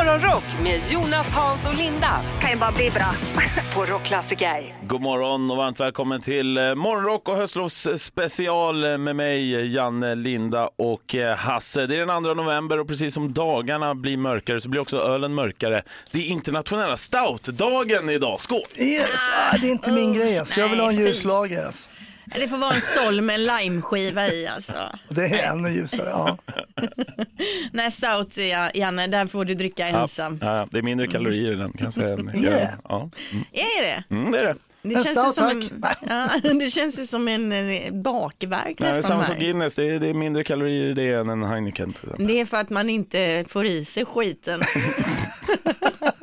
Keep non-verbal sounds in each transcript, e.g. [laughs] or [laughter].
Morgonrock med Jonas, Hans och Linda kan ju bara bli bra. [laughs] på Rockklassiker. God morgon och varmt välkommen till eh, Morgonrock och höstlovs special med mig, Janne, Linda och eh, Hasse. Det är den 2 november och precis som dagarna blir mörkare så blir också ölen mörkare. Det är internationella stoutdagen idag. Skål! Yes, ah, det är inte min grej alltså. Jag vill ha en ljuslager. Alltså. Det får vara en sol med limeskiva i alltså. Det är ännu ljusare. Ja. [laughs] Nej, stout ja, Janne, där får du dricka ensam. Ja, det är mindre kalorier i den kan jag säga. än- Är det? Ja, mm. Är det? Mm, det är det. Det En känns, stout, en, ja, det känns ju som en eh, bakverk Nej, nästan. samma som. Guinness, det är, det är mindre kalorier i det än en Heineken. till exempel. Det är för att man inte får i sig skiten. [laughs] [laughs]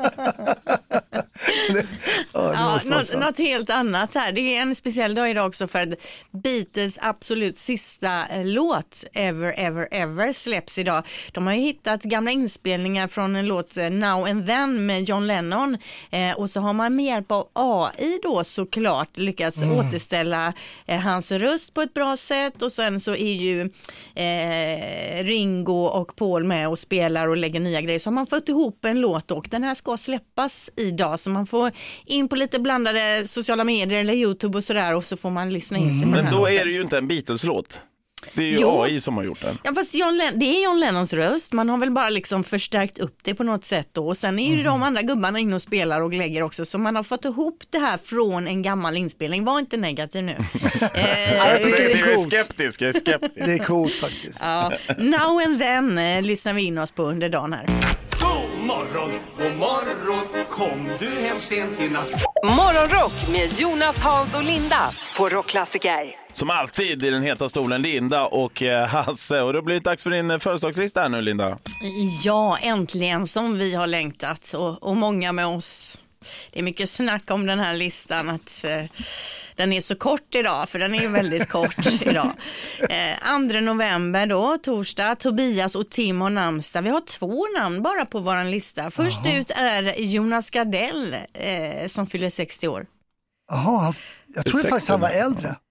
[laughs] Ja, något, något helt annat här. Det är en speciell dag idag också för att Beatles absolut sista eh, låt, Ever, Ever, Ever, släpps idag. De har ju hittat gamla inspelningar från en låt eh, Now and Then med John Lennon. Eh, och så har man med hjälp av AI då såklart lyckats återställa eh, hans röst på ett bra sätt. Och sen så är ju eh, Ringo och Paul med och spelar och lägger nya grejer. Så har man fått ihop en låt och den här ska släppas idag. Så man får in på lite blandade sociala medier eller Youtube och sådär och så får man lyssna in sig den Men då låten. är det ju inte en Beatles-låt. Det är ju Jo. AI som har gjort den. Ja fast John Len- det är John Lennons röst, man har väl bara liksom förstärkt upp det på något sätt då och sen är ju de andra gubbarna inne och spelar och lägger också så man har fått ihop det här från en gammal inspelning, var inte negativ nu. [laughs] eh, jag tycker det är jag är coolt. skeptisk, jag är skeptisk. Det är coolt faktiskt. ja, now and then eh, lyssnar vi in oss på under dagen här. Morgon, god morgon, kom du hem sent i natt? Morgonrock med Jonas, Hans och Linda på Rockklassiker. Som alltid i den heta stolen Linda och eh, Hasse. Och då blir det dags för din eh, födelsedagslista här nu Linda. Ja, äntligen som vi har längtat och, och många med oss. Det är mycket snack om den här listan att eh, den är så kort idag, för den är ju väldigt kort [laughs] idag. Eh, 2 november då, torsdag, Tobias och Tim har namnsdag. Vi har två namn bara på våran lista. Först ut är Jonas Gardell eh, som fyller 60 år. Jaha, jag trodde 60 faktiskt han var äldre. [laughs]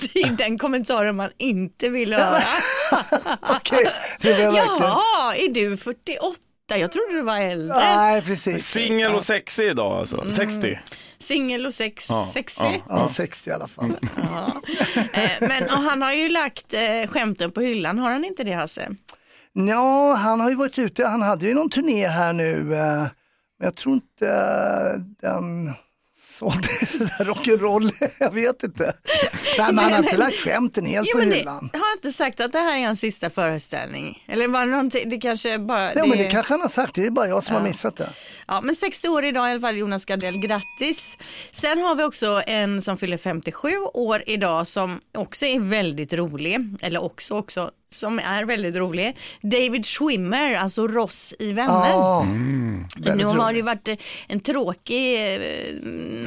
Det är den kommentaren man inte vill höra. [laughs] Okej, det var jag verkligen. Jaha, är du 48? Jag trodde du var äldre. Nej, precis. Singel och sexig idag alltså. 60. Singel och sex, Ja, 60. ja. Ja, 60 i alla fall. Ja. Eh, Men och han har ju lagt eh, skämten på hyllan, har han inte det Hasse? Ja, han har ju varit ute, han hade ju någon turné här nu, eh, men jag tror inte den sålde rock'n'roll, [laughs] jag vet inte. Nej, men han har inte lagt skämten helt Jo, på det, hyllan. har han inte sagt att det här är hans sista föreställning? Eller var det någonting, det kanske bara... Ja, men det kanske han har sagt, det är bara jag som har missat det. Ja, men 60 år idag i alla fall, Jonas Gardell, grattis. Sen har vi också en som fyller 57 år idag som också är väldigt rolig, eller också också, som är väldigt rolig. David Schwimmer, alltså Ross i Vänner. Ja, Nu väldigt har det varit eh, en tråkig, eh,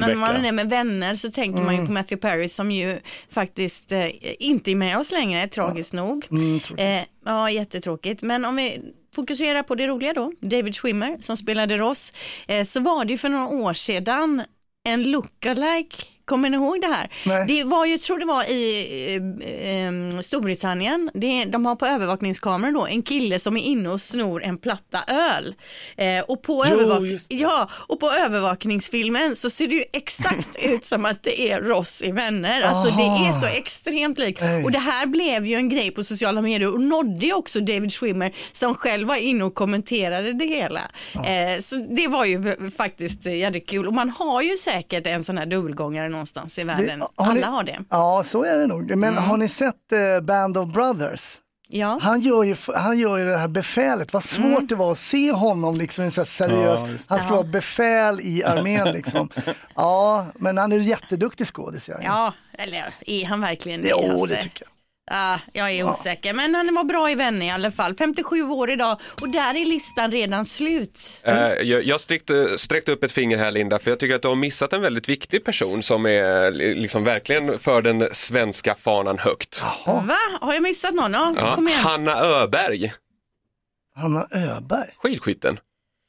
när man är med vänner så tänker man Mm. ju på Matthew Perry som ju faktiskt eh, inte är med oss längre, tragiskt nog. Mm, tråkigt. Eh, ja, jättetråkigt. Men om vi fokuserar på det roliga då, David Schwimmer som spelade Ross, eh, så var det ju för några år sedan en lookalike Kommer ni ihåg det här? Nej. Det var ju, tror det var i eh, eh, Storbritannien, det, de har på övervakningskameror då en kille som är inne och snor en platta öl. Eh, och, på Jo, övervak- ja, och på övervakningsfilmen så ser det ju exakt [laughs] ut som att det är Ross i Vänner. Alltså det är så extremt likt. Och det här blev ju en grej på sociala medier och nådde ju också David Schwimmer som själv var inne och kommenterade det hela. Eh, så det var ju faktiskt eh, jävligt kul. Och man har ju säkert en sån här dubbelgångare någonstans i världen. har Alla ni- har det. Mm. Ja, så är det nog. Men har ni sett eh, Band of Brothers? Ja. Han gör, ju, han gör ju det här befälet, vad svårt Mm. det var att se honom liksom, så här seriös. Ja, han ska Ja. vara befäl i armén liksom. [laughs] Ja, men han är jätteduktig skådis. Ja, eller är han verkligen det? Jo, det tycker jag. Ja, jag är osäker, men han var bra i vänner i alla fall. 57 år idag och där är listan redan slut. Eh, Jag, jag sträckte, sträckte upp ett finger här Linda, för jag tycker att du har missat en väldigt viktig person som är li- liksom verkligen för den svenska fanan högt. Va? Har jag missat någon? Ja, Ja, kom igen. Hanna Öberg, Hanna Öberg. skidskytten.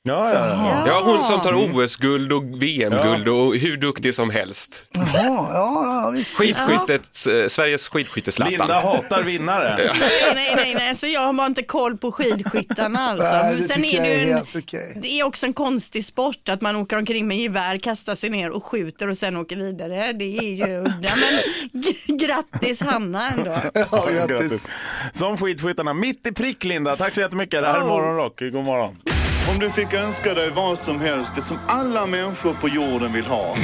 Ja, ja, ja. Ja, hon som tar OS-guld och VM-guld och hur duktig som helst. Jaha, ja, ja visst. Skidskyttet, eh, Sveriges skidskytte-Zlatan. Linda hatar vinnare. Nej, nej, nej, nej, så jag har bara inte koll på skidskyttarna alltså. Nej, det Sen tycker är det jag ju är en, helt okej. det är också en konstig sport att man åker omkring med gevär, kastar sig ner och skjuter och sen åker vidare. Det är ju [laughs] udda, men g- grattis Hanna ändå. Ja, Grattis. grattis. Som skidskyttarna, mitt i prick Linda. Tack så jättemycket. Det här är. Morgonrock. God morgon. Om du fick önska dig vad som helst, det som alla människor på jorden vill ha.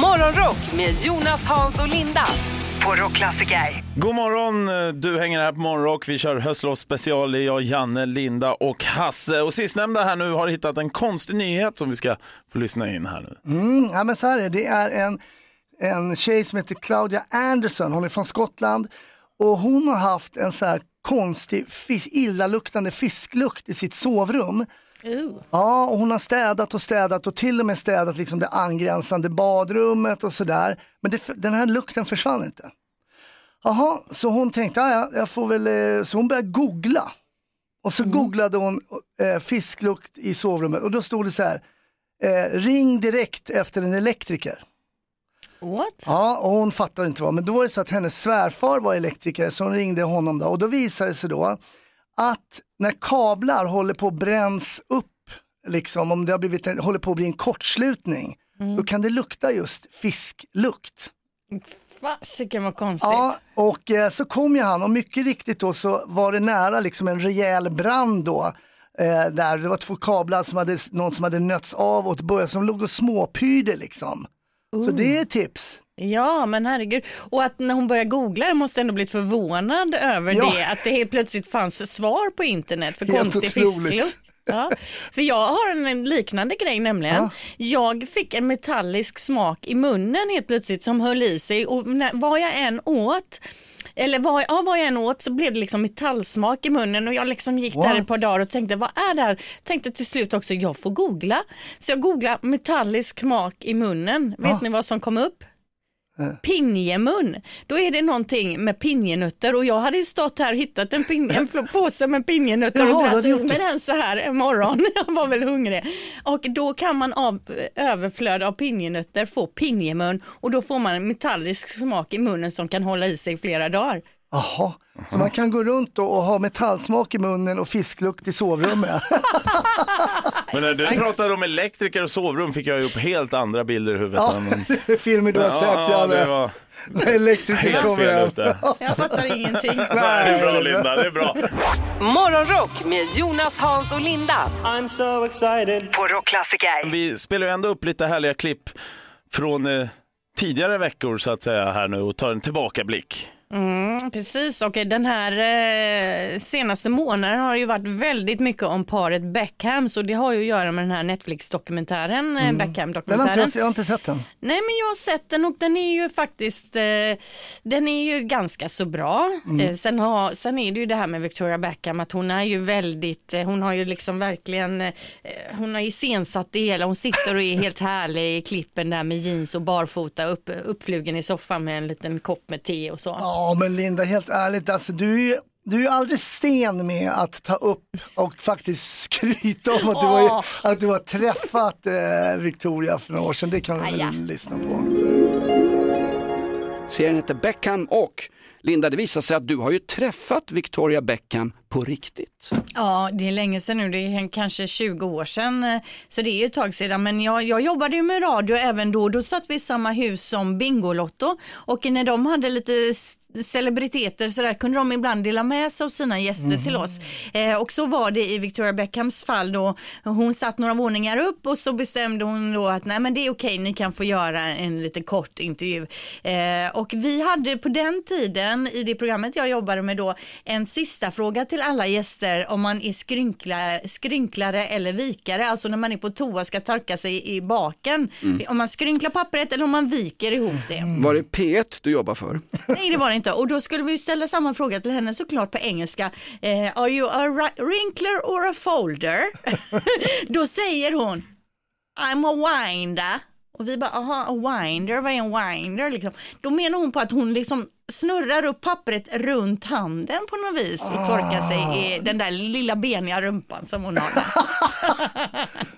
Morgonrock med Jonas, Hans och Linda på Rockklassiker. God morgon, du hänger här på Morgonrock. Vi kör höstlovsspecial. Det är jag, Janne, Linda och Hasse. Och sistnämnda här nu har hittat en konstig nyhet som vi ska få lyssna in här nu. Mm, ja, men så här är det, det är en, en tjej som heter Claudia Anderson, hon är från Skottland och hon har haft en så här konstig, fis, illaluktande fisklukt i sitt sovrum. Uh. Ja, och hon har städat och städat och till och med städat liksom det angränsande badrummet och sådär. Men det, den här lukten försvann inte. Jaha, så hon tänkte, "Ah, ja, jag får väl, eh", så hon började googla. Och så googlade hon eh, fisklukt i sovrummet och då stod det så här, eh, ring direkt efter en elektriker. What? Ja, och hon fattade inte vad, men då var det så att hennes svärfar var elektriker så hon ringde honom då och då visade det sig då att när kablar håller på att bränns upp, liksom om det har blivit en, håller på att bli en kortslutning, då kan det lukta just fisklukt. Fasiken vad konstigt. Ja, och eh, så kom ju han och mycket riktigt då så var det nära liksom en rejäl brand då. Eh, där det var två kablar som hade, någon som hade nötts av åt början som låg och småpyrde liksom. Så det är tips. Ja, men herregud. Och att när hon började googla det måste ändå blivit förvånad över Ja. det, att det helt plötsligt fanns svar på internet för Helt konstig fisklukt. Ja, för jag har en- en liknande grej nämligen. Ja. Jag fick en metallisk smak i munnen helt plötsligt som höll i sig och när, vad jag än åt eller vad, ja, vad jag än åt så blev det liksom metallsmak i munnen och jag liksom gick där What? ett par dagar och tänkte vad är det här? Tänkte till slut också jag får googla. Så jag googlade metallisk smak i munnen. Vet Ja. ni vad som kom upp? Eh. Pinjemun, då är det någonting med pinjenötter och jag hade ju stått här och hittat en, pin, en påse med pinjenötter Jaha, och dragit i med den så här en morgon, [laughs] jag var väl hungrig. Och då kan man av överflöd av pinjenötter få pinjemun och då får man en metallisk smak i munnen som kan hålla i sig flera dagar. Jaha, så man kan gå runt och, och ha metallsmak i munnen och fisklukt i sovrummet. [laughs] Men när du pratade om elektriker och sovrum fick jag ju upp helt andra bilder i huvudet. ja, än- [laughs] det är filmer du har sett ja, det Janne. var När elektrikern helt kommer hem. [laughs] Jag fattar ingenting. Det är bra Linda, det är bra. Morgonrock med Jonas, Hans och Linda I'm so excited. på Rockklassiker. Vi spelar ju ändå upp lite härliga klipp från eh, tidigare veckor så att säga här nu och tar en tillbakablick. Mm, precis, och den här eh, senaste månaden har det ju varit väldigt mycket om paret Beckham, så det har ju att göra med den här Netflix-dokumentären, eh, Den har inte, Beckham-dokumentären. jag, har inte sett den. Nej men jag har sett den och den är ju faktiskt, eh, den är ju ganska så bra. Eh, sen, har, sen är det ju det här med Victoria Beckham att hon är ju väldigt, hon har ju liksom verkligen, hon har iscensatt det hela, hon sitter och är helt härlig i klippen där med jeans och barfota upp, uppflugen i soffan med en liten kopp med te och så. Ja men Linda, helt ärligt, alltså, du, du är ju aldrig sen med att ta upp och faktiskt skryta om att du har, att du har träffat eh, Victoria för några år sedan. Det kan vi väl lyssna på. Serien heter Beckham och Linda, det visar sig att du har ju träffat Victoria Beckham på riktigt. Ja, det är länge sedan nu, det är kanske 20 år sedan, eh, så det är ju ett tag sedan. Men jag, jag jobbade ju med radio även då, då satt vi i samma hus som Bingolotto och när de hade lite celebriteter så där kunde de ibland dela med sig av sina gäster till oss. Eh, och så var det i Victoria Beckhams fall då, hon satt några våningar upp och så bestämde hon då att nej men det är okej, ni kan få göra en lite kort intervju. Eh, och vi hade på den tiden i det programmet jag jobbade med då en sista fråga till alla gäster om man är skrynklar, skrynklare eller vikare, alltså när man är på toa ska torka sig i baken. Om man skrynklar pappret eller om man viker ihop det. Var det P1 du jobbar för? Nej det var det inte och då skulle vi ställa samma fråga till henne såklart på engelska. Eh, are you a ri- wrinkler or a folder? [laughs] då säger hon I'm a winder. Och vi bara, aha, a winder, vad är en winder liksom? Då menar hon på att hon liksom snurrar upp pappret runt handen på något vis och torkar sig i den där lilla beniga rumpan som hon har. [laughs]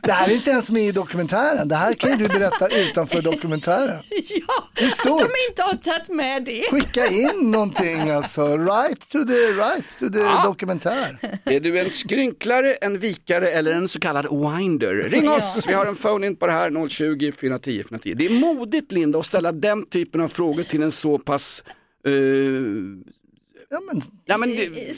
Det här är inte ens med i dokumentären. Det här kan ju du berätta utanför [laughs] dokumentären. ja, är stort. att de inte har tagit med det. Skicka in någonting alltså. Right to the, right to the dokumentär. Är du en skrynklare, en vikare eller en så kallad winder? Ring oss, vi har en phone-in på det här 020 410 410. Det är modigt Linda att ställa den typen av frågor till en så pass eh, Ja, men, Ja, men det,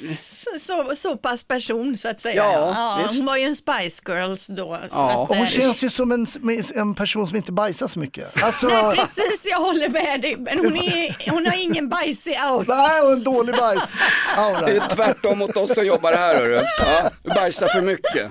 Så, så pass person så att säga. Ja, visst. hon var ju en Spice Girls då. Så Ja. att, och hon eh, känns ju som en, en person som inte bajsar så mycket. Alltså, Nej, precis, jag håller med dig. Men hon, är, hon har ingen bajsig out. nej, och en dålig bajs. [laughs] Aura. det är tvärtom mot oss som jobbar här hörru. Ja, du bajsar för mycket.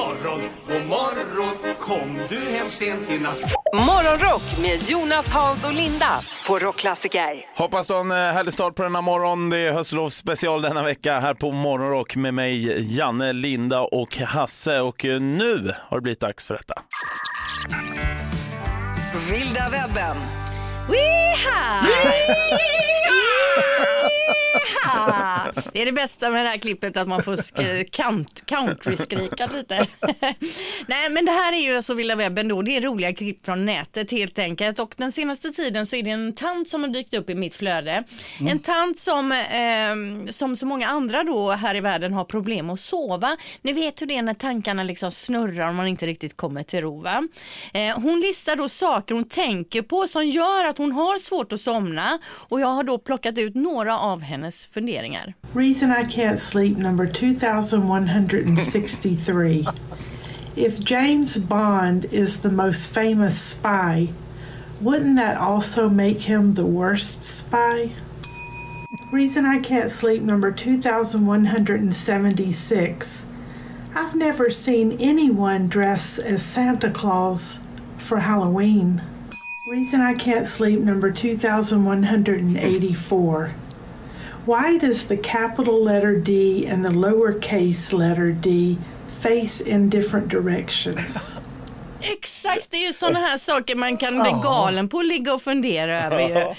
Morgon, god morgon Kom du hem sent i natt Morgonrock med Jonas, Hans och Linda på Rockklassiker. Hoppas du har en eh, härlig start på denna morgon. Det är höstlovsspecial denna vecka här på Morgonrock med mig, Janne, Linda och Hasse. Och eh, nu har det blivit dags för detta. Vilda webben. Weha! Är det bästa med det här klippet att man får [laughs] count, country-skrika lite. [laughs] Nej men det här är ju alltså vilda webben då, det är roliga klipp från nätet helt enkelt och den senaste tiden så är det en tant som har dykt upp i mitt flöde. En tant som, eh, som så många andra då här i världen har problem att sova. Ni vet hur det är när tankarna liksom snurrar och man inte riktigt kommer till ro va? Eh, hon listar då saker hon tänker på som gör att hon har svårt att somna och jag har då plockat ut några av hennes funderingar. Reason I can't sleep number 2163. if James Bond is the most famous spy, wouldn't that also make him the worst spy? Reason I can't sleep number 2176. I've never seen anyone dress as Santa Claus for Halloween. Reason I can't sleep number 2184. Why does the capital letter D and the lowercase letter d face in different directions? [laughs] Exakt, det är ju sådana här saker man kan bli galen på att ligga och fundera över ju. Den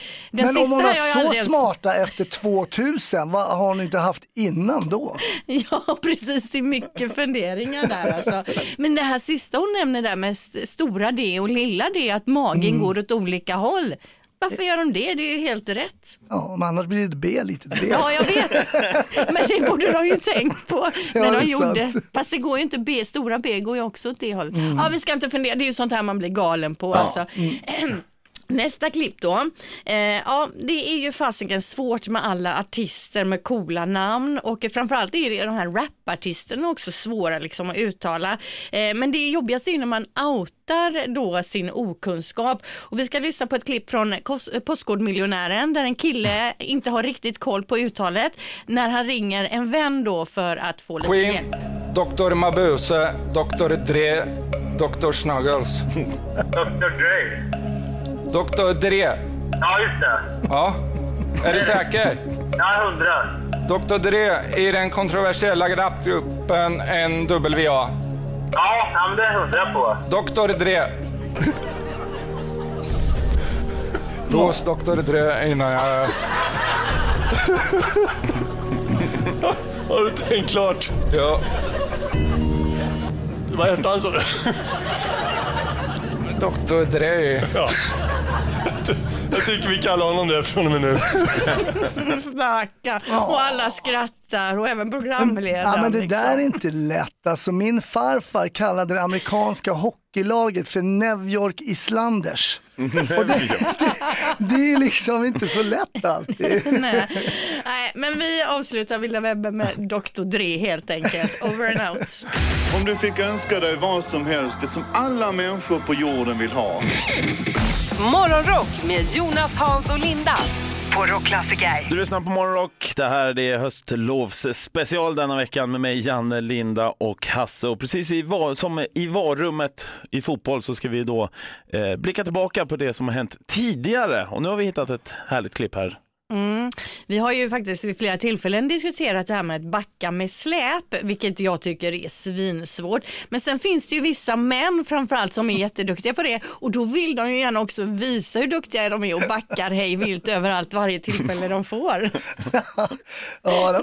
Men om hon var så aldrig smarta efter 2000, vad har hon inte haft innan då? [laughs] Ja, precis. Det är mycket funderingar där alltså. Men det här sista hon nämner där med st- stora D och lilla D, att magen Mm. går åt olika håll. Varför gör de det? Det är ju helt rätt. Ja, om annars blir det ett B, litet B. Ja, jag vet. Men det borde de ju tänkt på Ja, när det de gjorde. sant. Fast det går ju inte B, stora B går ju också åt det hållet. Mm. Ja, vi ska inte fundera, det är ju sånt här man blir galen på alltså. Nästa klipp då. Eh, ja, det är ju fasiken svårt med alla artister med coola namn och framförallt är det de här rapartisterna också svåra liksom att uttala. Eh, men det jobbigaste är ju när man outar då sin okunskap. Och vi ska lyssna på ett klipp från Postkodmiljonären där en kille inte har riktigt koll på uttalet när han ringer en vän då för att få lite Queen, hjälp. Dr. Mabuse, Dr. Dre, Dr. Snuggles. [laughs] Dr Dre. Dr. Dre. Ja, just det. Ja. Är du säker? Ja, hundra. Dr. Dre i den kontroversiella rapgruppen NWA. Ja, det är hundra på. Dr. Dre. Lås Dr. Dre innan jag... Har du tänkt klart? Ja. Vad hette han sa du? Dr. Dre. Ja. [laughs] Jag tycker vi kallar honom det från och med nu. [laughs] Stackarn. Och alla skrattar och även programledaren. Ja, men det liksom. där är inte lätt. Alltså, min farfar kallade det amerikanska hockeylaget för New York Islanders. [laughs] Och det, det, det är liksom inte så lätt alltid. Nej. Nej, men vi avslutar Vilda webben med Dr. Dre helt enkelt. Over and out. Om du fick önska dig vad som helst, det som alla människor på jorden vill ha. Morgonrock med Jonas, Hans och Linda på Rockklassiker. Du lyssnar på Morgonrock. Det här är höstlovsspecial denna veckan med mig, Janne, Linda och Hasse. Och precis i var, som i varummet i fotboll så ska vi då eh, blicka tillbaka på det som har hänt tidigare. Och nu har vi hittat ett härligt klipp här. Mm. Vi har ju faktiskt vid flera tillfällen diskuterat det här med att backa med släp, vilket jag tycker är svinsvårt. Men sen finns det ju vissa män framförallt som är jätteduktiga på det och då vill de ju gärna också visa hur duktiga de är och backar hej vilt överallt varje tillfälle de får. [laughs] Ja,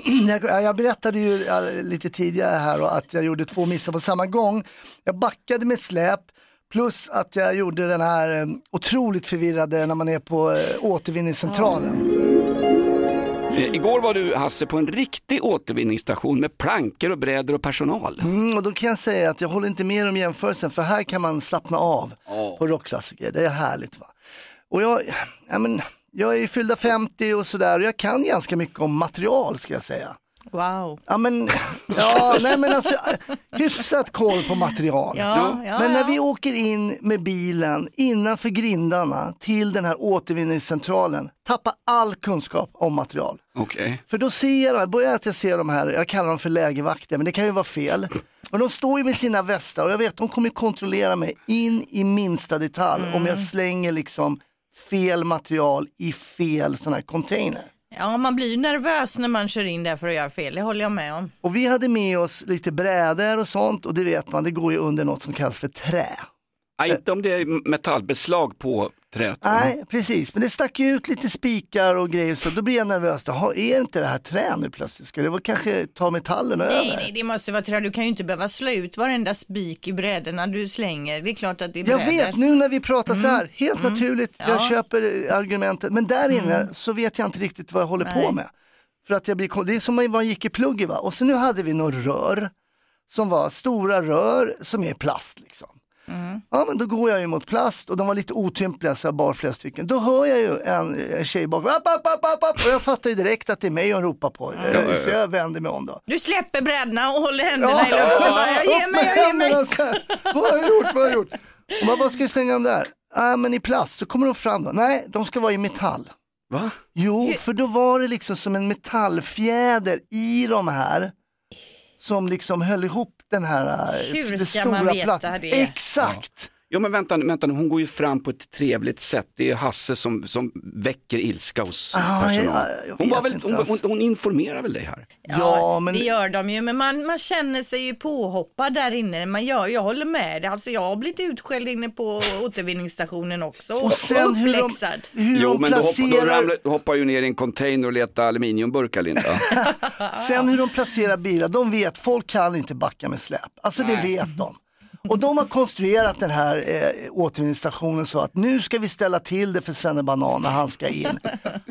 jag, berättade ju lite tidigare här att jag gjorde två missar på samma gång. Jag backade med släp plus att jag gjorde den här eh, otroligt förvirrade när man är på eh, återvinningscentralen. Eh, Igår var du Hasse på en riktig återvinningsstation med plankor och brädor och personal. Mm, och då kan jag säga att jag håller inte med om jämförelsen för här kan man slappna av på rockklassiker. Det är härligt. va. Och jag, ja, men, jag är ju fyllda 50 och sådär och jag kan ganska mycket om material ska jag säga. Wow. Ja men, ja, nej, men alltså, hyfsat koll på material. Ja, ja, men när ja. vi åker in med bilen innanför grindarna till den här återvinningscentralen, tappa all kunskap om material. Okej. För då ser jag, börjar att jag ser de här, jag kallar dem för lägervakter, men det kan ju vara fel. Men de står ju med sina västar och jag vet de kommer kontrollera mig in i minsta detalj om jag slänger liksom fel material i fel sån här container. Ja, man blir ju nervös när man kör in där för att göra fel, det håller jag med om. Och vi hade med oss lite brädor och sånt och det vet man, det går ju under något som kallas för trä. Ja, inte om det är metallbeslag på träet. va? Nej, precis, men det stack ju ut lite spikar och grejer så då blir jag nervös. Jaha, är inte det här trä nu plötsligt? Ska det väl kanske ta metallen Nej, över? nej, det måste vara trä. Du kan ju inte behöva slå ut varenda spik i brädorna du slänger. Det är klart att det är Jag brädor. vet, nu när vi pratar så här, Mm. helt Mm. naturligt, Ja. jag köper argumentet, men där inne Mm. så vet jag inte riktigt vad jag håller på Nej. med. För att jag blir, det är som om man gick i plugget va, och så nu hade vi några rör som var stora rör som är plast liksom. Mm. Ja men då går jag ju mot plast och de var lite otympliga så jag bar flera stycken. Då hör jag ju en, en tjej bakom, app, app, app, app, app, och jag fattar ju direkt att det är mig hon ropar på. Eh, Så jag vänder mig om då. Du släpper brädorna och håller händerna i luften. Bara, Jag ger mig, jag ger mig. händerna så här. Vad har jag gjort, vad har jag gjort? Och man, vad ska jag slänga dem där? Ja men i plast, så kommer de fram då. Nej, de ska vara i metall. Va? Jo, för då var det liksom som en metallfjäder i de här som liksom höll ihop den här eh, Hur det ska stora man veta det? Exakt! Jo men vänta, vänta nu, hon går ju fram på ett trevligt sätt. Det är Hasse som, som väcker ilska hos Ah, personal. jag- jag hon, var väl, hon, alltså. hon, hon informerar väl dig här? Ja, det gör de ju, men man, man känner sig ju påhoppad där inne. Man gör, jag håller med dig. Alltså, jag har blivit utskälld inne på återvinningsstationen också och, Och sen hur de-. Hur jo de men hopp, då placerar- ramlar, då hoppar ju ner i en container och letar aluminiumburkar Linda. [laughs] Sen hur de placerar bilar, de vet, folk kan inte backa med släp. Alltså det Nej. vet de. Och de har konstruerat den här eh, återvinningsstationen så att nu ska vi ställa till det för Svenne Banan när han ska in.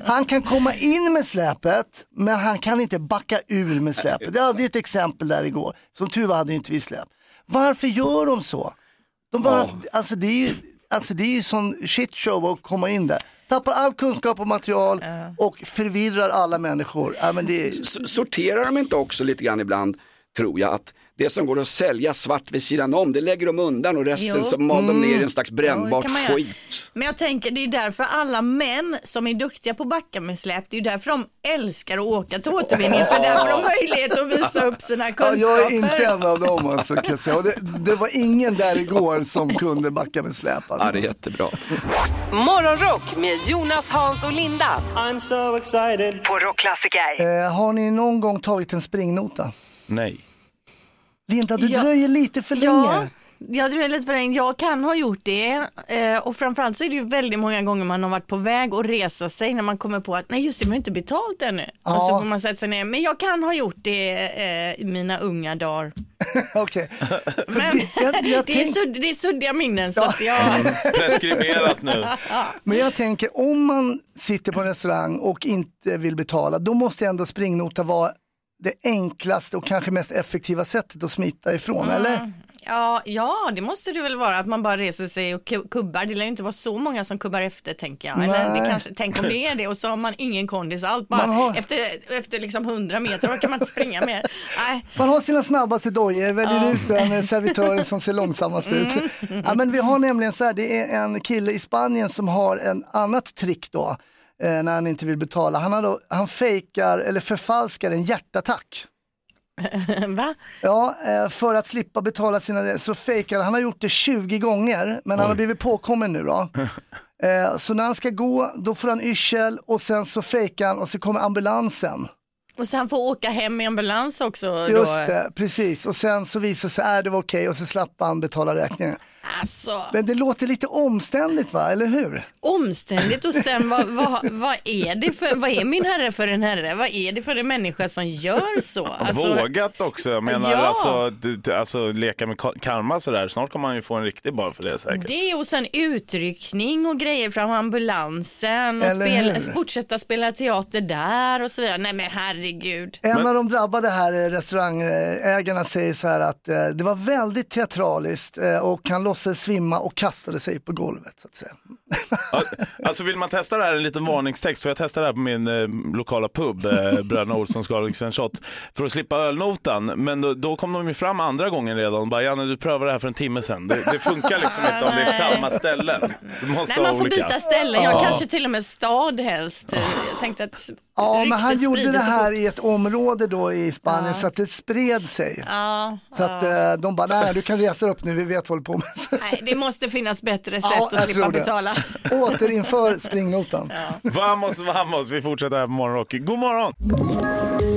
Han kan komma in med släpet men han kan inte backa ur med släpet. Jag hade ju ett exempel där igår. Som tur var hade ju inte vi släp. Varför gör de så? De bara, alltså, det är ju, alltså det är ju sån shit show att komma in där. Tappar all kunskap och material och förvirrar alla människor. Ja, men det Sorterar de inte också lite grann ibland, tror jag, att det som går att sälja svart vid sidan om, det lägger de undan och resten Jo. så mal de Mm. ner i en slags brännbart göra. skit. Men jag tänker det är därför alla män som är duktiga på backa med släp, det är därför de älskar att åka till återvinning, för där får de möjlighet att visa upp sina Ja, kunskaper. jag är inte en av dem alltså, kan jag säga. Det, det var ingen där igår som kunde backa med släp. Alltså. Ja, det är jättebra. Morgonrock med Jonas, Hans och Linda. I'm so excited. På Rockklassiker. Eh, har ni någon gång tagit en springnota? Nej. Linda, du Ja. dröjer lite för Ja, länge. jag tror lite för länge. Jag kan ha gjort det eh, och framförallt så är det ju väldigt många gånger man har varit på väg att resa sig när man kommer på att nej just det, man har inte betalt ännu. Och så Ja. får man sätta sig ner. Men jag kan ha gjort det eh, i mina unga dagar. [laughs] Okej. Men jag [laughs] det, är sudd, det är suddiga minnen så att jag... Preskriberat nu. [laughs] Men jag tänker, om man sitter på en restaurang och inte vill betala, då måste ändå springnota vara det enklaste och kanske mest effektiva sättet att smita ifrån, eller? Ja, ja, det måste det väl vara att man bara reser sig och ku- kubbar. Det lär ju inte vara så många som kubbar efter tänker jag. Eller det Nej. kanske, tänk om det är det och så har man ingen kondis allt. Bara har- Efter, efter liksom 100 meter orkar man inte springa mer. Nej. Man har sina snabbaste dojor, väljer Ja. ut den servitören som ser långsammast ut. Ja, men vi har nämligen så här, det är en kille i Spanien som har en annat trick då. Eh, när han inte vill betala. Han, har då, han fejkar eller förfalskar en hjärtattack. [laughs] Va? Ja, eh, för att slippa betala sina så fejkar han har gjort det 20 gånger men han har blivit påkommen nu då. [laughs] Eh, Så när han ska gå då får han yrsel och sen så fejkar han och så kommer ambulansen. Och så han får åka hem i ambulans också. Just då. det, precis. Och sen så visar sig att det var okej och så slapp han betala räkningen. Alltså, Men det låter lite omständigt va, eller hur? omständigt och sen vad, [laughs] vad, vad är det för, vad är min herre för en herre? Vad är det för en människa som gör så? Alltså, Vågat också. Jag menar Ja. alltså, alltså leka med ka- karma sådär. Snart kommer han ju få en riktig bara för det säkert. Det och sen utryckning och grejer från ambulansen och spela, fortsätta spela teater där och så vidare. Nej men herregud. En av de drabbade här eh, restaurangägarna säger så här att eh, det var väldigt teatraliskt eh, och han låtsades svimma och kastade sig på golvet så att säga. Ja, Alltså vill man testa det här, en liten varningstext, för jag testade det här på min eh, lokala pub, eh, Bröderna Olssons Garlic Shot, för att slippa ölnotan. Men då, då kom de ju fram andra gången redan och bara, Janne du prövade det här för en timme sedan. Det, det funkar liksom inte om det är samma ställen. Du måste Nej man får olika. byta ställe, jag Ja. kanske till och med stad helst. Jag tänkte att Ja, men han gjorde det här i ett område då i Spanien så att det spred sig. Ja, Så att eh, de bara, nej du kan resa upp nu, vi vet vad du håller på med. [laughs] nej, det måste finnas bättre sätt Ja, att slippa betala. Återinför springnotan. Vamos, vamos, vi fortsätter här på Morgonrock. God morgon!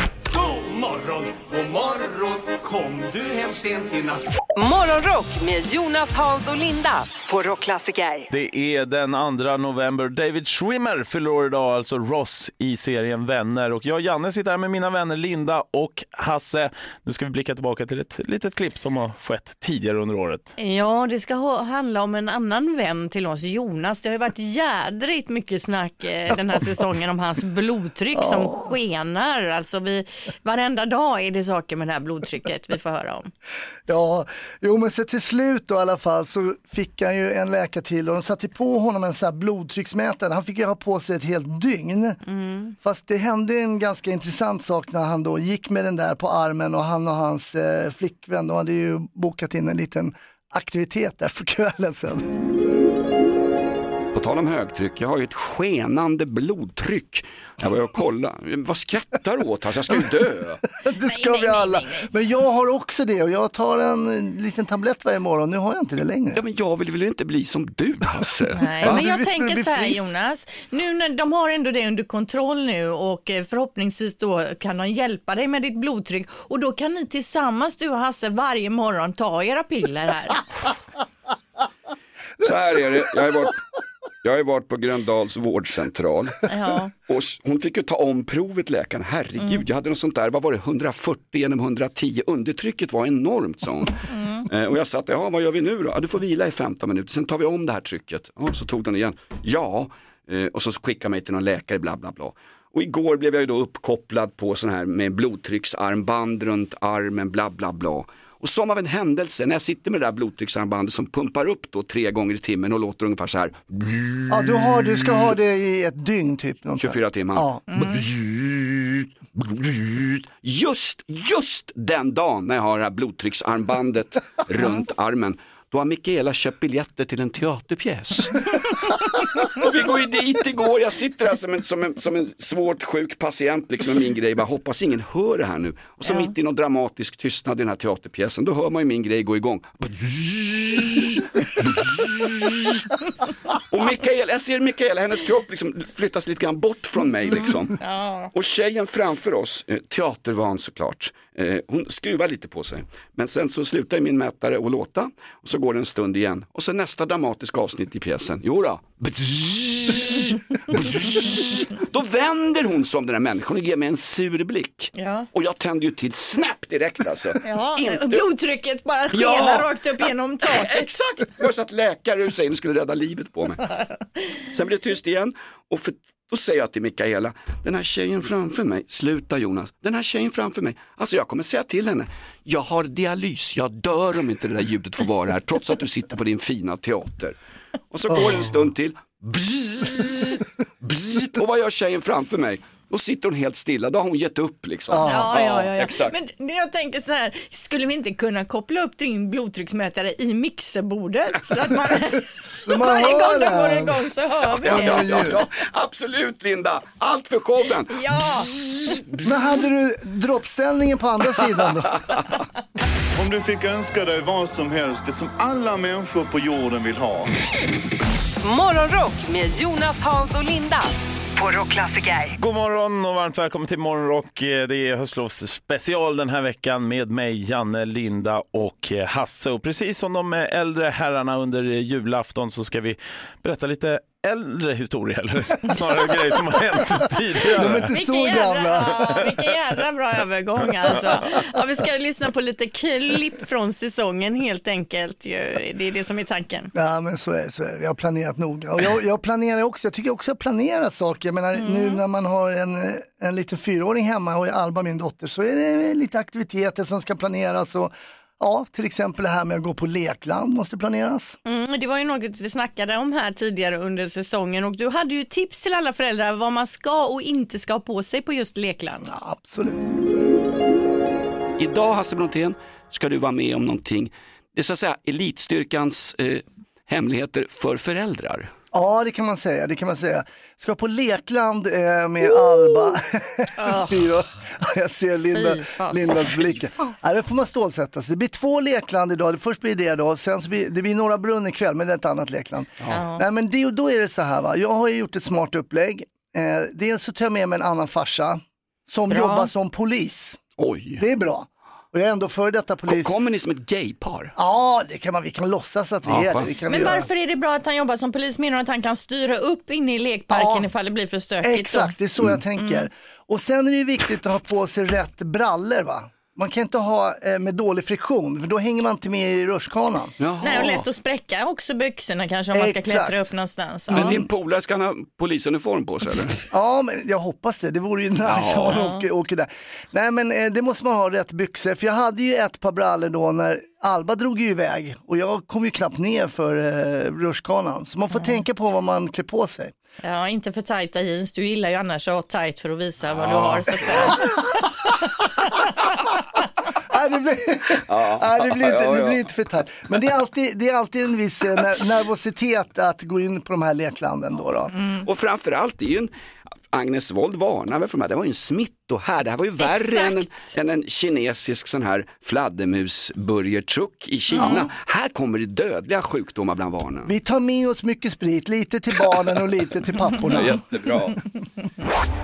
morgon, god morgon. Kom du hem sent i natt? Morgonrock med Jonas, Hans och Linda på Rockklassiker. Det är den 2 november. David Schwimmer fyller år idag, alltså Ross i serien Vänner. Och jag och Janne sitter här med mina vänner Linda och Hasse. Nu ska vi blicka tillbaka till ett litet klipp som har skett tidigare under året. Ja, det ska ha, handla om en annan vän till oss, Jonas. Det har ju varit jädrigt mycket snack eh, den här [laughs] säsongen om hans blodtryck som skenar. Alltså vi, varenda dag är det saker med det här blodtrycket vi får höra om. Ja, jo men så till slut då i alla fall så fick han ju en läkare till och de satte på honom en sån här blodtrycksmätare. Han fick ju ha på sig ett helt dygn. Fast det hände en ganska intressant sak när han då gick med den där på armen och han och hans eh, flickvän, de hade ju bokat in en liten aktivitet där på kvällen sen. Tal om högtryck, jag har ju ett skenande blodtryck. Jag var och kollade. Vad skrattar du åt? Alltså, jag ska ju dö. [laughs] Det ska vi alla. Men jag har också det och jag tar en liten tablett varje morgon. Nu har jag inte det längre. Ja, men jag vill väl inte bli som du Hasse? Nej, Va? men jag tänker bli så här. Jonas, nu när de har ändå det under kontroll nu och eh, förhoppningsvis då kan de hjälpa dig med ditt blodtryck och då kan ni tillsammans du och Hasse varje morgon ta era piller här. Så här är det, jag har varit, jag har varit på Gröndals vårdcentral Ja. och hon fick ju ta om provet läkaren. Herregud, Mm. jag hade något sånt där, vad var det, 140 genom 110, undertrycket var enormt sa hon. Mm. Eh, Och jag sa, ja vad gör vi nu då? Ja, du får vila i 15 minuter, sen tar vi om det här trycket. Ja, så tog den igen, ja, Eh, och så skickade mig till någon läkare, bla bla bla. Och igår blev jag ju då uppkopplad på sån här med blodtrycksarmband runt armen, bla bla bla. Och som av en händelse, när jag sitter med det där blodtrycksarmbandet som pumpar upp då tre gånger i timmen och låter ungefär så här. Ja, du, har, du ska ha det i ett dygn typ. något 24 timmar. Ja. Just, just den dagen när jag har det här blodtrycksarmbandet [laughs] runt armen, då har Mikaela köpt biljetter till en teaterpjäs. [laughs] och vi går ju dit igår, jag sitter här som en, som en, som en svårt sjuk patient liksom med min grej, bara hoppas ingen hör det här nu. Och så mitt i någon dramatisk tystnad i den här teaterpjäsen, då hör man ju min grej gå igång. Och Mikaela, jag ser Mikaela, hennes kropp liksom flyttas lite grann bort från mig liksom. Och tjejen framför oss, eh, teatervan såklart, hon skruvar lite på sig. Men sen så slutar min mätare att låta och så går det en stund igen. Och så nästa dramatiska avsnitt i pjäsen, jo då. Då vänder hon som den här människan och ger mig en sur blick. Ja. Och jag tänder ju till snabbt direkt alltså. [laughs] Ja, Inte- blodtrycket bara skenar Ja. rakt upp genom taket. Exakt, jag satt läkare ur sig och skulle rädda livet på mig. [laughs] Sen blev det tyst igen och för då säger jag till Mikaela, den här tjejen framför mig, sluta Jonas, den här tjejen framför mig, alltså jag kommer säga till henne, jag har dialys, jag dör om inte det där ljudet får vara här, trots att du sitter på din fina teater. Och så går det en stund till, bzzz, bzzz, och vad gör tjejen framför mig? Då sitter hon helt stilla, då har hon gett upp liksom. Ja, ja, ja, ja. Exakt. Men jag tänker så här, skulle vi inte kunna koppla upp din blodtrycksmätare i mixerbordet? Så att man, [laughs] man varje gång den går igång så hör vi Ja, det. ja, ja, ja, absolut Linda, allt för showen. Ja, Men hade du droppställningen på andra sidan då? [laughs] Om du fick önska dig vad som helst, det som alla människor på jorden vill ha. Morgonrock med Jonas, Hans och Linda på Rockklassiker. God morgon och varmt välkommen till Morgonrock. Eh, det är höstlovs special den här veckan med mig, Janne, Linda och eh, Hasse. Och precis som de eh, äldre herrarna under julafton så ska vi berätta lite äldre historier, eller [laughs] snarare grejer som har hänt tidigare. De är inte så vilken jävla, gamla. [laughs] ja, vilken jävla bra övergång alltså. Ja, vi ska lyssna på lite klipp från säsongen helt enkelt. ju. Det är det som är tanken. Ja men så är det, så är det. Vi har planerat noga. Och jag, jag planerar också, jag tycker också att planera saker. Jag menar, Nu när man har en, en liten fyraåring hemma och Alba min dotter så är det lite aktiviteter som ska planeras. Och, ja, till exempel det här med att gå på lekland måste planeras. Mm, det var ju något vi snackade om här tidigare under säsongen och du hade ju tips till alla föräldrar vad man ska och inte ska ha på sig på just lekland. Ja, absolut. Idag Hasse Brontén ska du vara med om någonting, det är så att säga elitstyrkans eh, hemligheter för föräldrar. Ja, det kan man säga. Det kan man säga. Ska på lekland eh, med Alba. [laughs] Fyra. Jag ser Linda. Lindas blick. Ja, det får man stålsätta sig. Det blir två lekland idag. Först blir det då, sen så blir det blir Norra Brunn ikväll, men det är ett annat lekland. Nej, men det, då är det så här, va? jag har ju gjort ett smart upplägg. Eh, dels så tar jag med mig en annan farsa som Bra. jobbar som polis. Oj. Det är bra. Och jag är ändå före detta polis. Kommer ni som ett gaypar? Ja, det kan man, vi kan låtsas att vi Ja, är det. Kan Men göra. varför är det bra att han jobbar som polis? Menar att han kan styra upp inne i lekparken Ja. ifall det blir för stökigt? Exakt, det är så jag tänker. Och sen är det viktigt att ha på sig rätt brallor va. Man kan inte ha eh, med dålig friktion för då hänger man inte med i rutschkanan. Nej, och lätt att spräcka också byxorna kanske om man ska Exakt. klättra upp någonstans. Men din polare ska han ha polisuniform på sig eller? Ja, men jag hoppas det. Det vore ju nice om man åker, åker där. Nej, men eh, det måste man ha rätt byxor. För jag hade ju ett par brallor då när Alba drog ju iväg och jag kom ju knappt ner för eh, rutschkanan. Så man får tänka på vad man klär på sig. Ja, inte för tajta jeans. Du gillar ju annars att ha tajt för att visa vad du har. Så att säga. [laughs] Nej, det blir, nej, det blir, inte, Ja, det ja. blir inte för tajt. Men det är alltid, det är alltid en viss eh, ner- nervositet att gå in på de här leklanden. Då, då. Och framförallt, det är ju en, Agnes Wold varnar väl för de här, det var ju en smittohärd, det här var ju värre än en, än en kinesisk sån här fladdermusburgertruck i Kina. Här kommer det dödliga sjukdomar bland barnen. Vi tar med oss mycket sprit, lite till barnen och lite till papporna. [laughs] Jättebra.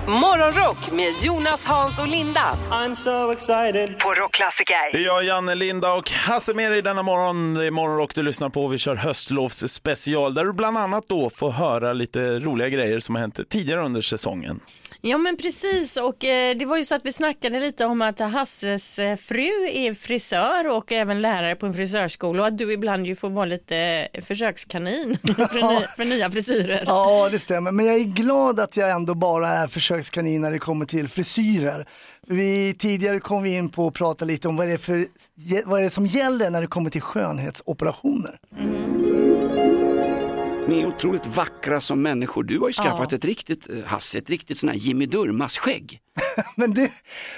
Morgonrock med Jonas, Hans och Linda I'm so excited. på Rockklassiker. Det är jag, Janne, Linda och Hasse med dig denna morgon. Det är Morgonrock du lyssnar på. Vi kör höstlovs special där du bland annat då får höra lite roliga grejer som har hänt tidigare under säsongen. Ja men precis och eh, det var ju så att vi snackade lite om att Hasses eh, fru är frisör och även lärare på en frisörskola och att du ibland ju får vara lite eh, försökskanin [laughs] för, ny, för nya frisyrer. Ja, det stämmer. Men jag är glad att jag ändå bara är försökskanin när det kommer till frisyrer. Vi, tidigare kom vi in på att prata lite om vad det, är för, vad det är som gäller när det kommer till skönhetsoperationer. Ni är otroligt vackra som människor. Du har ju skaffat Ja. ett riktigt, eh, Hasse, ett riktigt sån här Jimmy Durmaz-skägg. [laughs] Men det,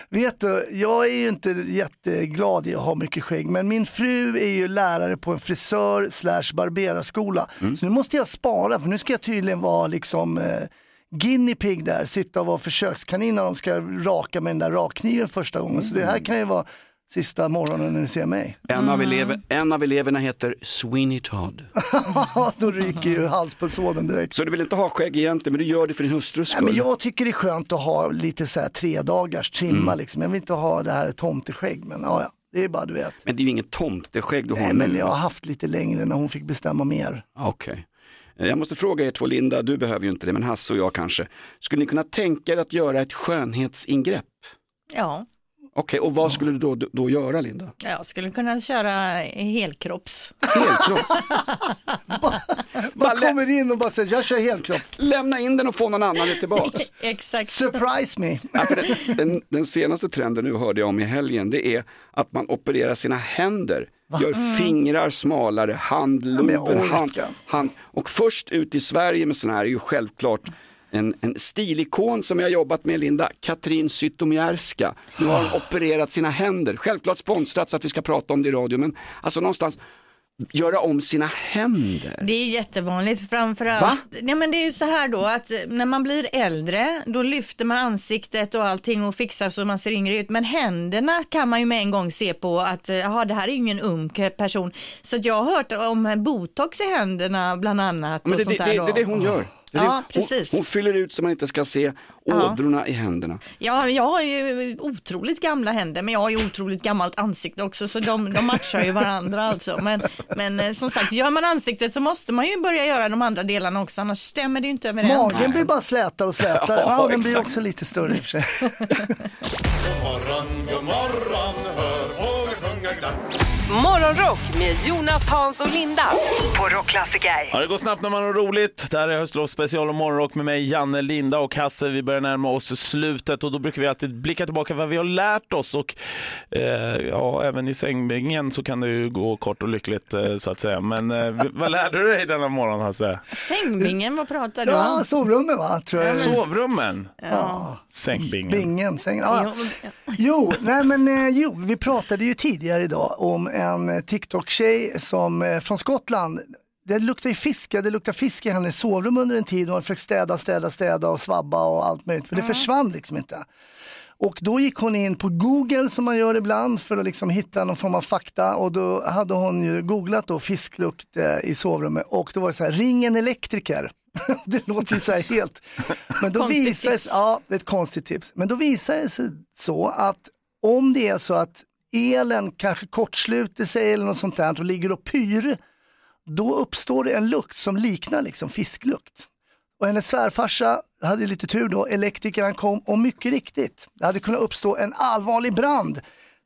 vet du, jag är ju inte jätteglad i att ha mycket skägg, men min fru är ju lärare på en frisör slash barberarskola. Så nu måste jag spara, för nu ska jag tydligen vara liksom eh, guinea pig där, sitta och vara försökskanin när de ska raka med den där rakkniven första gången. Så det här kan ju vara sista morgonen när ni ser mig. En, av elever, en av eleverna heter Sweeney Todd. [laughs] Då ryker ju halspulsådern direkt. Så du vill inte ha skägg egentligen, men du gör det för din hustrus Nej, skull? men jag tycker det är skönt att ha lite så här tre dagars trimma Mm. liksom. Jag vill inte ha det här tomteskägg, men ja, ja, det är bara du vet. Men det är ju inget tomteskägg du har Nej, men jag har haft lite längre när hon fick bestämma mer. Okej. Eh, Jag måste fråga er två, Linda, du behöver ju inte det, men Hasse och jag kanske. Skulle ni kunna tänka er att göra ett skönhetsingrepp? Ja. Okej, och vad skulle du då, då göra Linda? Jag skulle kunna köra helkropps. Helkropp? [laughs] Man kommer in och bara säger jag kör helkropp. Lämna in den och få någon annan tillbaks. [laughs] Exakt. Surprise me. [laughs] Ja, för den, den, den senaste trenden nu hörde jag om i helgen, det är att man opererar sina händer. Gör Mm. fingrar smalare, handlober, orkar. hand, hand. Och först ut i Sverige med sådana här är ju självklart en, en stilikon som jag har jobbat med Linda, Katrin Zytomierska. Nu har hon opererat sina händer, självklart sponsrat så att vi ska prata om det i radio, men alltså någonstans göra om sina händer. Det är jättevanligt framförallt. Va? Nej, men det är ju så här då att när man blir äldre då lyfter man ansiktet och allting och fixar så man ser yngre ut. Men händerna kan man ju med en gång se på att eh, jaha, det här är ju ingen ung person. Så att jag har hört om botox i händerna bland annat. Men och det, sånt det, där det, det är det hon gör. Ja, precis. Hon, hon fyller ut så man inte ska se Ja. ådrorna i händerna. Ja, jag har ju otroligt gamla händer, men jag har ju otroligt gammalt ansikte också, så de, de matchar ju varandra alltså. Men, men eh, som sagt, gör man ansiktet så måste man ju börja göra de andra delarna också, annars stämmer det ju inte överens. Magen blir bara slätare och slätare. Ja, Ja, den blir också lite större i och för sig. God morgon, god morgon, hör. Morgonrock med Jonas, Hans och Linda på Rockklassiker. Ja, det går snabbt när man har roligt. Det här är Höstlovs special och morgonrock med mig, Janne, Linda och Hasse. Vi börjar närma oss slutet och då brukar vi alltid blicka tillbaka vad vi har lärt oss och eh, ja, även i sängbängen så kan det ju gå kort och lyckligt eh, så att säga. Men eh, vad lärde du dig denna morgon Hasse? Sängbingen, vad pratar du Ja, om? sovrummet va, tror jag. Sovrummen? Ja. Sängbingen. Bingen, sängen. Ja. Jo, nej men eh, jo, vi pratade ju tidigare idag om en TikTok-tjej som eh, från Skottland. Det luktar ju fisk, det luktar fisk i hennes sovrum under en tid. Hon har försökt städa, städa, städa och svabba och allt möjligt. För det försvann liksom inte. Och då gick hon in på Google som man gör ibland för att liksom hitta någon form av fakta och då hade hon ju googlat då fisklukt eh, i sovrummet och då var det så här, ring en elektriker. [laughs] det låter ju så här helt, men då visar ja det är ett konstigt tips, men då visar det sig så att om det är så att elen kanske kortsluter sig eller något sånt där och ligger och pyr, då uppstår det en lukt som liknar liksom fisklukt. Och hennes svärfarsa hade lite tur då, elektrikern kom och mycket riktigt, det hade kunnat uppstå en allvarlig brand.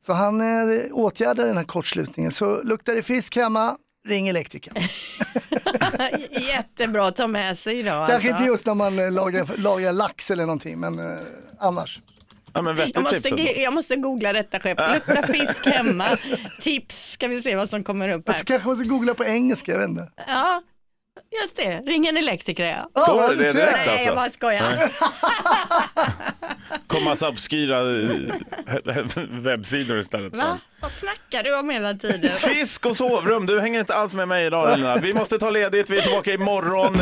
Så han eh, åtgärdade den här kortslutningen. Så luktar det fisk hemma, ring elektrikern. [laughs] Jättebra att ta med sig idag. Kanske alltså. inte just när man eh, lagar, lagar lax eller någonting, men eh, annars. Ja, Jag måste, jag måste googla detta skepp. Lukta fisk [laughs] hemma. Tips, ska vi se vad som kommer upp Jag här. tror kanske ska googla på engelska, jag vet inte. Ja, just det. Ring en elektriker ja. Står Ja, det du det direkt Nej, alltså? jag bara skojar. [laughs] Kom massa obskyra eh, [laughs] webbsidor istället. Va? Vad snackar du om hela tiden? Fisk och sovrum, du hänger inte alls med mig idag Lina. Vi måste ta ledigt, vi är tillbaka imorgon.